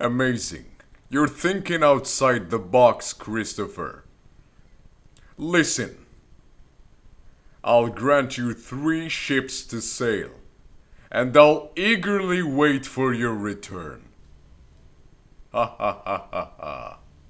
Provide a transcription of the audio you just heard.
Amazing. You're thinking outside the box, Christopher. Listen. I'll grant you three ships to sail, and I'll eagerly wait for your return. Ha ha ha ha.